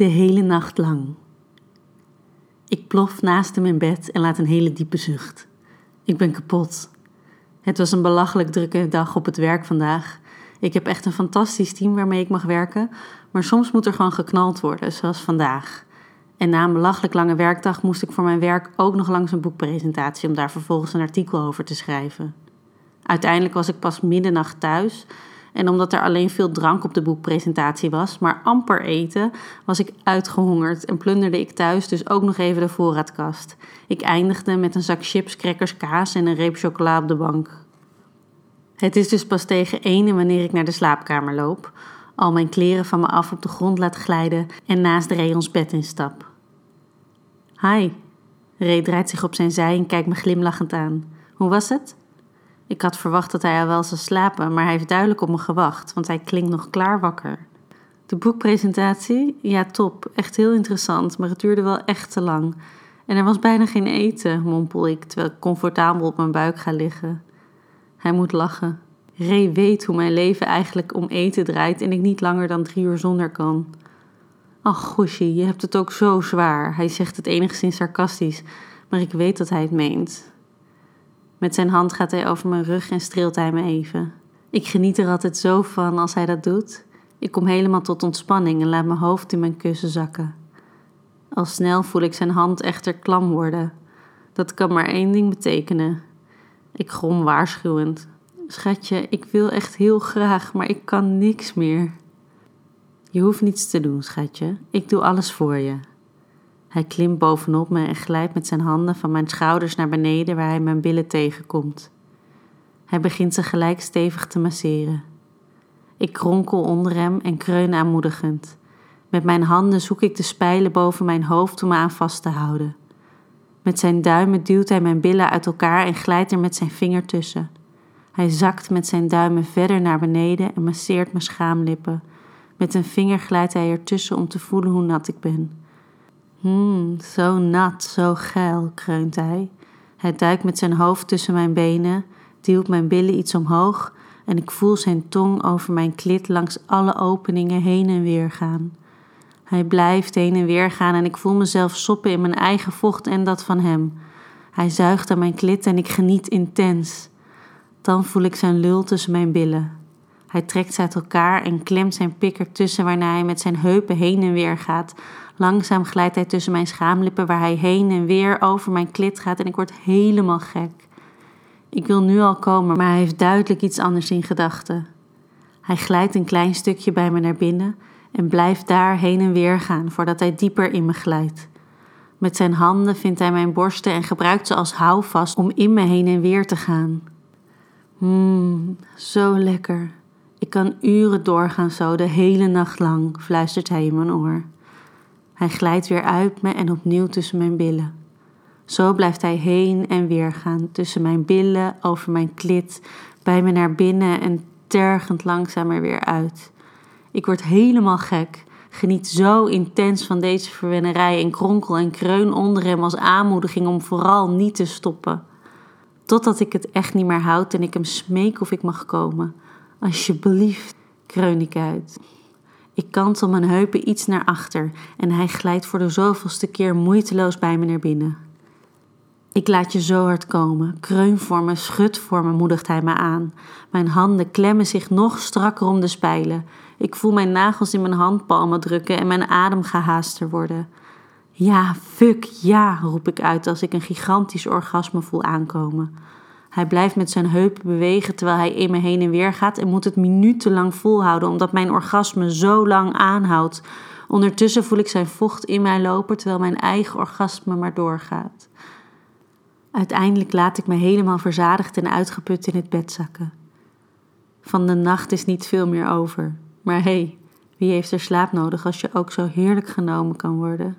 de hele nacht lang. Ik plof naast hem in bed en laat een hele diepe zucht. Ik ben kapot. Het was een belachelijk drukke dag op het werk vandaag. Ik heb echt een fantastisch team waarmee ik mag werken, maar soms moet er gewoon geknald worden, zoals vandaag. En na een belachelijk lange werkdag moest ik voor mijn werk ook nog langs een boekpresentatie om daar vervolgens een artikel over te schrijven. Uiteindelijk was ik pas middernacht thuis en omdat er alleen veel drank op de boekpresentatie was, maar amper eten, was ik uitgehongerd en plunderde ik thuis dus ook nog even de voorraadkast. Ik eindigde met een zak chips, crackers, kaas en een reep chocola op de bank. Het is dus pas tegen ene wanneer ik naar de slaapkamer loop, al mijn kleren van me af op de grond laat glijden en naast Ray ons bed instap. Hi. Ray draait zich op zijn zij en kijkt me glimlachend aan. Hoe was het? Ik had verwacht dat hij al wel zou slapen, maar hij heeft duidelijk op me gewacht, want hij klinkt nog klaar wakker. De boekpresentatie? Ja, top. Echt heel interessant, maar het duurde wel echt te lang. En er was bijna geen eten, mompel ik, terwijl ik comfortabel op mijn buik ga liggen. Hij moet lachen. Ray weet hoe mijn leven eigenlijk om eten draait en ik niet langer dan drie uur zonder kan. Ach, Goshi, je hebt het ook zo zwaar. Hij zegt het enigszins sarcastisch, maar ik weet dat hij het meent. Met zijn hand gaat hij over mijn rug en streelt hij me even. Ik geniet er altijd zo van als hij dat doet. Ik kom helemaal tot ontspanning en laat mijn hoofd in mijn kussen zakken. Al snel voel ik zijn hand echter klam worden. Dat kan maar één ding betekenen. Ik grom waarschuwend. Schatje, ik wil echt heel graag, maar ik kan niks meer. Je hoeft niets te doen, schatje. Ik doe alles voor je. Hij klimt bovenop me en glijdt met zijn handen van mijn schouders naar beneden waar hij mijn billen tegenkomt. Hij begint ze gelijk stevig te masseren. Ik kronkel onder hem en kreun aanmoedigend. Met mijn handen zoek ik de spijlen boven mijn hoofd om me aan vast te houden. Met zijn duimen duwt hij mijn billen uit elkaar en glijdt er met zijn vinger tussen. Hij zakt met zijn duimen verder naar beneden en masseert mijn schaamlippen. Met een vinger glijdt hij ertussen om te voelen hoe nat ik ben. Hmm, zo nat, zo geil, kreunt hij. Hij duikt met zijn hoofd tussen mijn benen, duwt mijn billen iets omhoog en ik voel zijn tong over mijn klit langs alle openingen heen en weer gaan. Hij blijft heen en weer gaan en ik voel mezelf soppen in mijn eigen vocht en dat van hem. Hij zuigt aan mijn klit en ik geniet intens. Dan voel ik zijn lul tussen mijn billen. Hij trekt ze uit elkaar en klemt zijn pik ertussen waarna hij met zijn heupen heen en weer gaat. Langzaam glijdt hij tussen mijn schaamlippen waar hij heen en weer over mijn klit gaat en ik word helemaal gek. Ik wil nu al komen, maar hij heeft duidelijk iets anders in gedachten. Hij glijdt een klein stukje bij me naar binnen en blijft daar heen en weer gaan voordat hij dieper in me glijdt. Met zijn handen vindt hij mijn borsten en gebruikt ze als houvast om in me heen en weer te gaan. Mmm, zo lekker. Ik kan uren doorgaan zo, de hele nacht lang, fluistert hij in mijn oor. Hij glijdt weer uit me en opnieuw tussen mijn billen. Zo blijft hij heen en weer gaan, tussen mijn billen, over mijn klit, bij me naar binnen en tergend langzaam er weer uit. Ik word helemaal gek, geniet zo intens van deze verwennerij en kronkel en kreun onder hem als aanmoediging om vooral niet te stoppen. Totdat ik het echt niet meer houd en ik hem smeek of ik mag komen. Alsjeblieft, kreun ik uit. Ik kantel mijn heupen iets naar achter en hij glijdt voor de zoveelste keer moeiteloos bij me naar binnen. Ik laat je zo hard komen. Kreun voor me, schud voor me, moedigt hij me aan. Mijn handen klemmen zich nog strakker om de spijlen. Ik voel mijn nagels in mijn handpalmen drukken en mijn adem gehaaster worden. Ja, fuck, ja, roep ik uit als ik een gigantisch orgasme voel aankomen. Hij blijft met zijn heupen bewegen terwijl hij in me heen en weer gaat en moet het minutenlang volhouden omdat mijn orgasme zo lang aanhoudt. Ondertussen voel ik zijn vocht in mij lopen terwijl mijn eigen orgasme maar doorgaat. Uiteindelijk laat ik me helemaal verzadigd en uitgeput in het bed zakken. Van de nacht is niet veel meer over. Maar hé, hey, wie heeft er slaap nodig als je ook zo heerlijk genomen kan worden?